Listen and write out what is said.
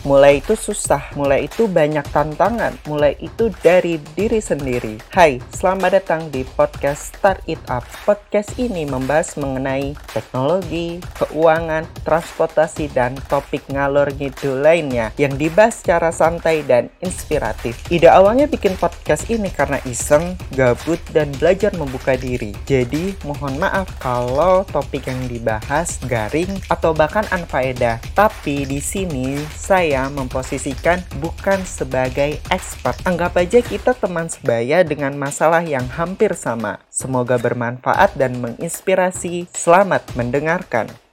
mulai itu susah, mulai itu banyak tantangan, mulai itu dari diri sendiri. Hai, selamat datang di podcast Start It Up. Podcast ini membahas mengenai teknologi, keuangan, transportasi, dan topik ngalor ngidul lainnya yang dibahas secara santai dan inspiratif. Ide awalnya bikin podcast ini karena iseng, gabut, dan belajar membuka diri. Jadi, mohon maaf kalau topik yang dibahas garing atau bahkan unfaedah. Tapi di sini saya saya memposisikan bukan sebagai expert. Anggap aja kita teman sebaya dengan masalah yang hampir sama. Semoga bermanfaat dan menginspirasi. Selamat mendengarkan.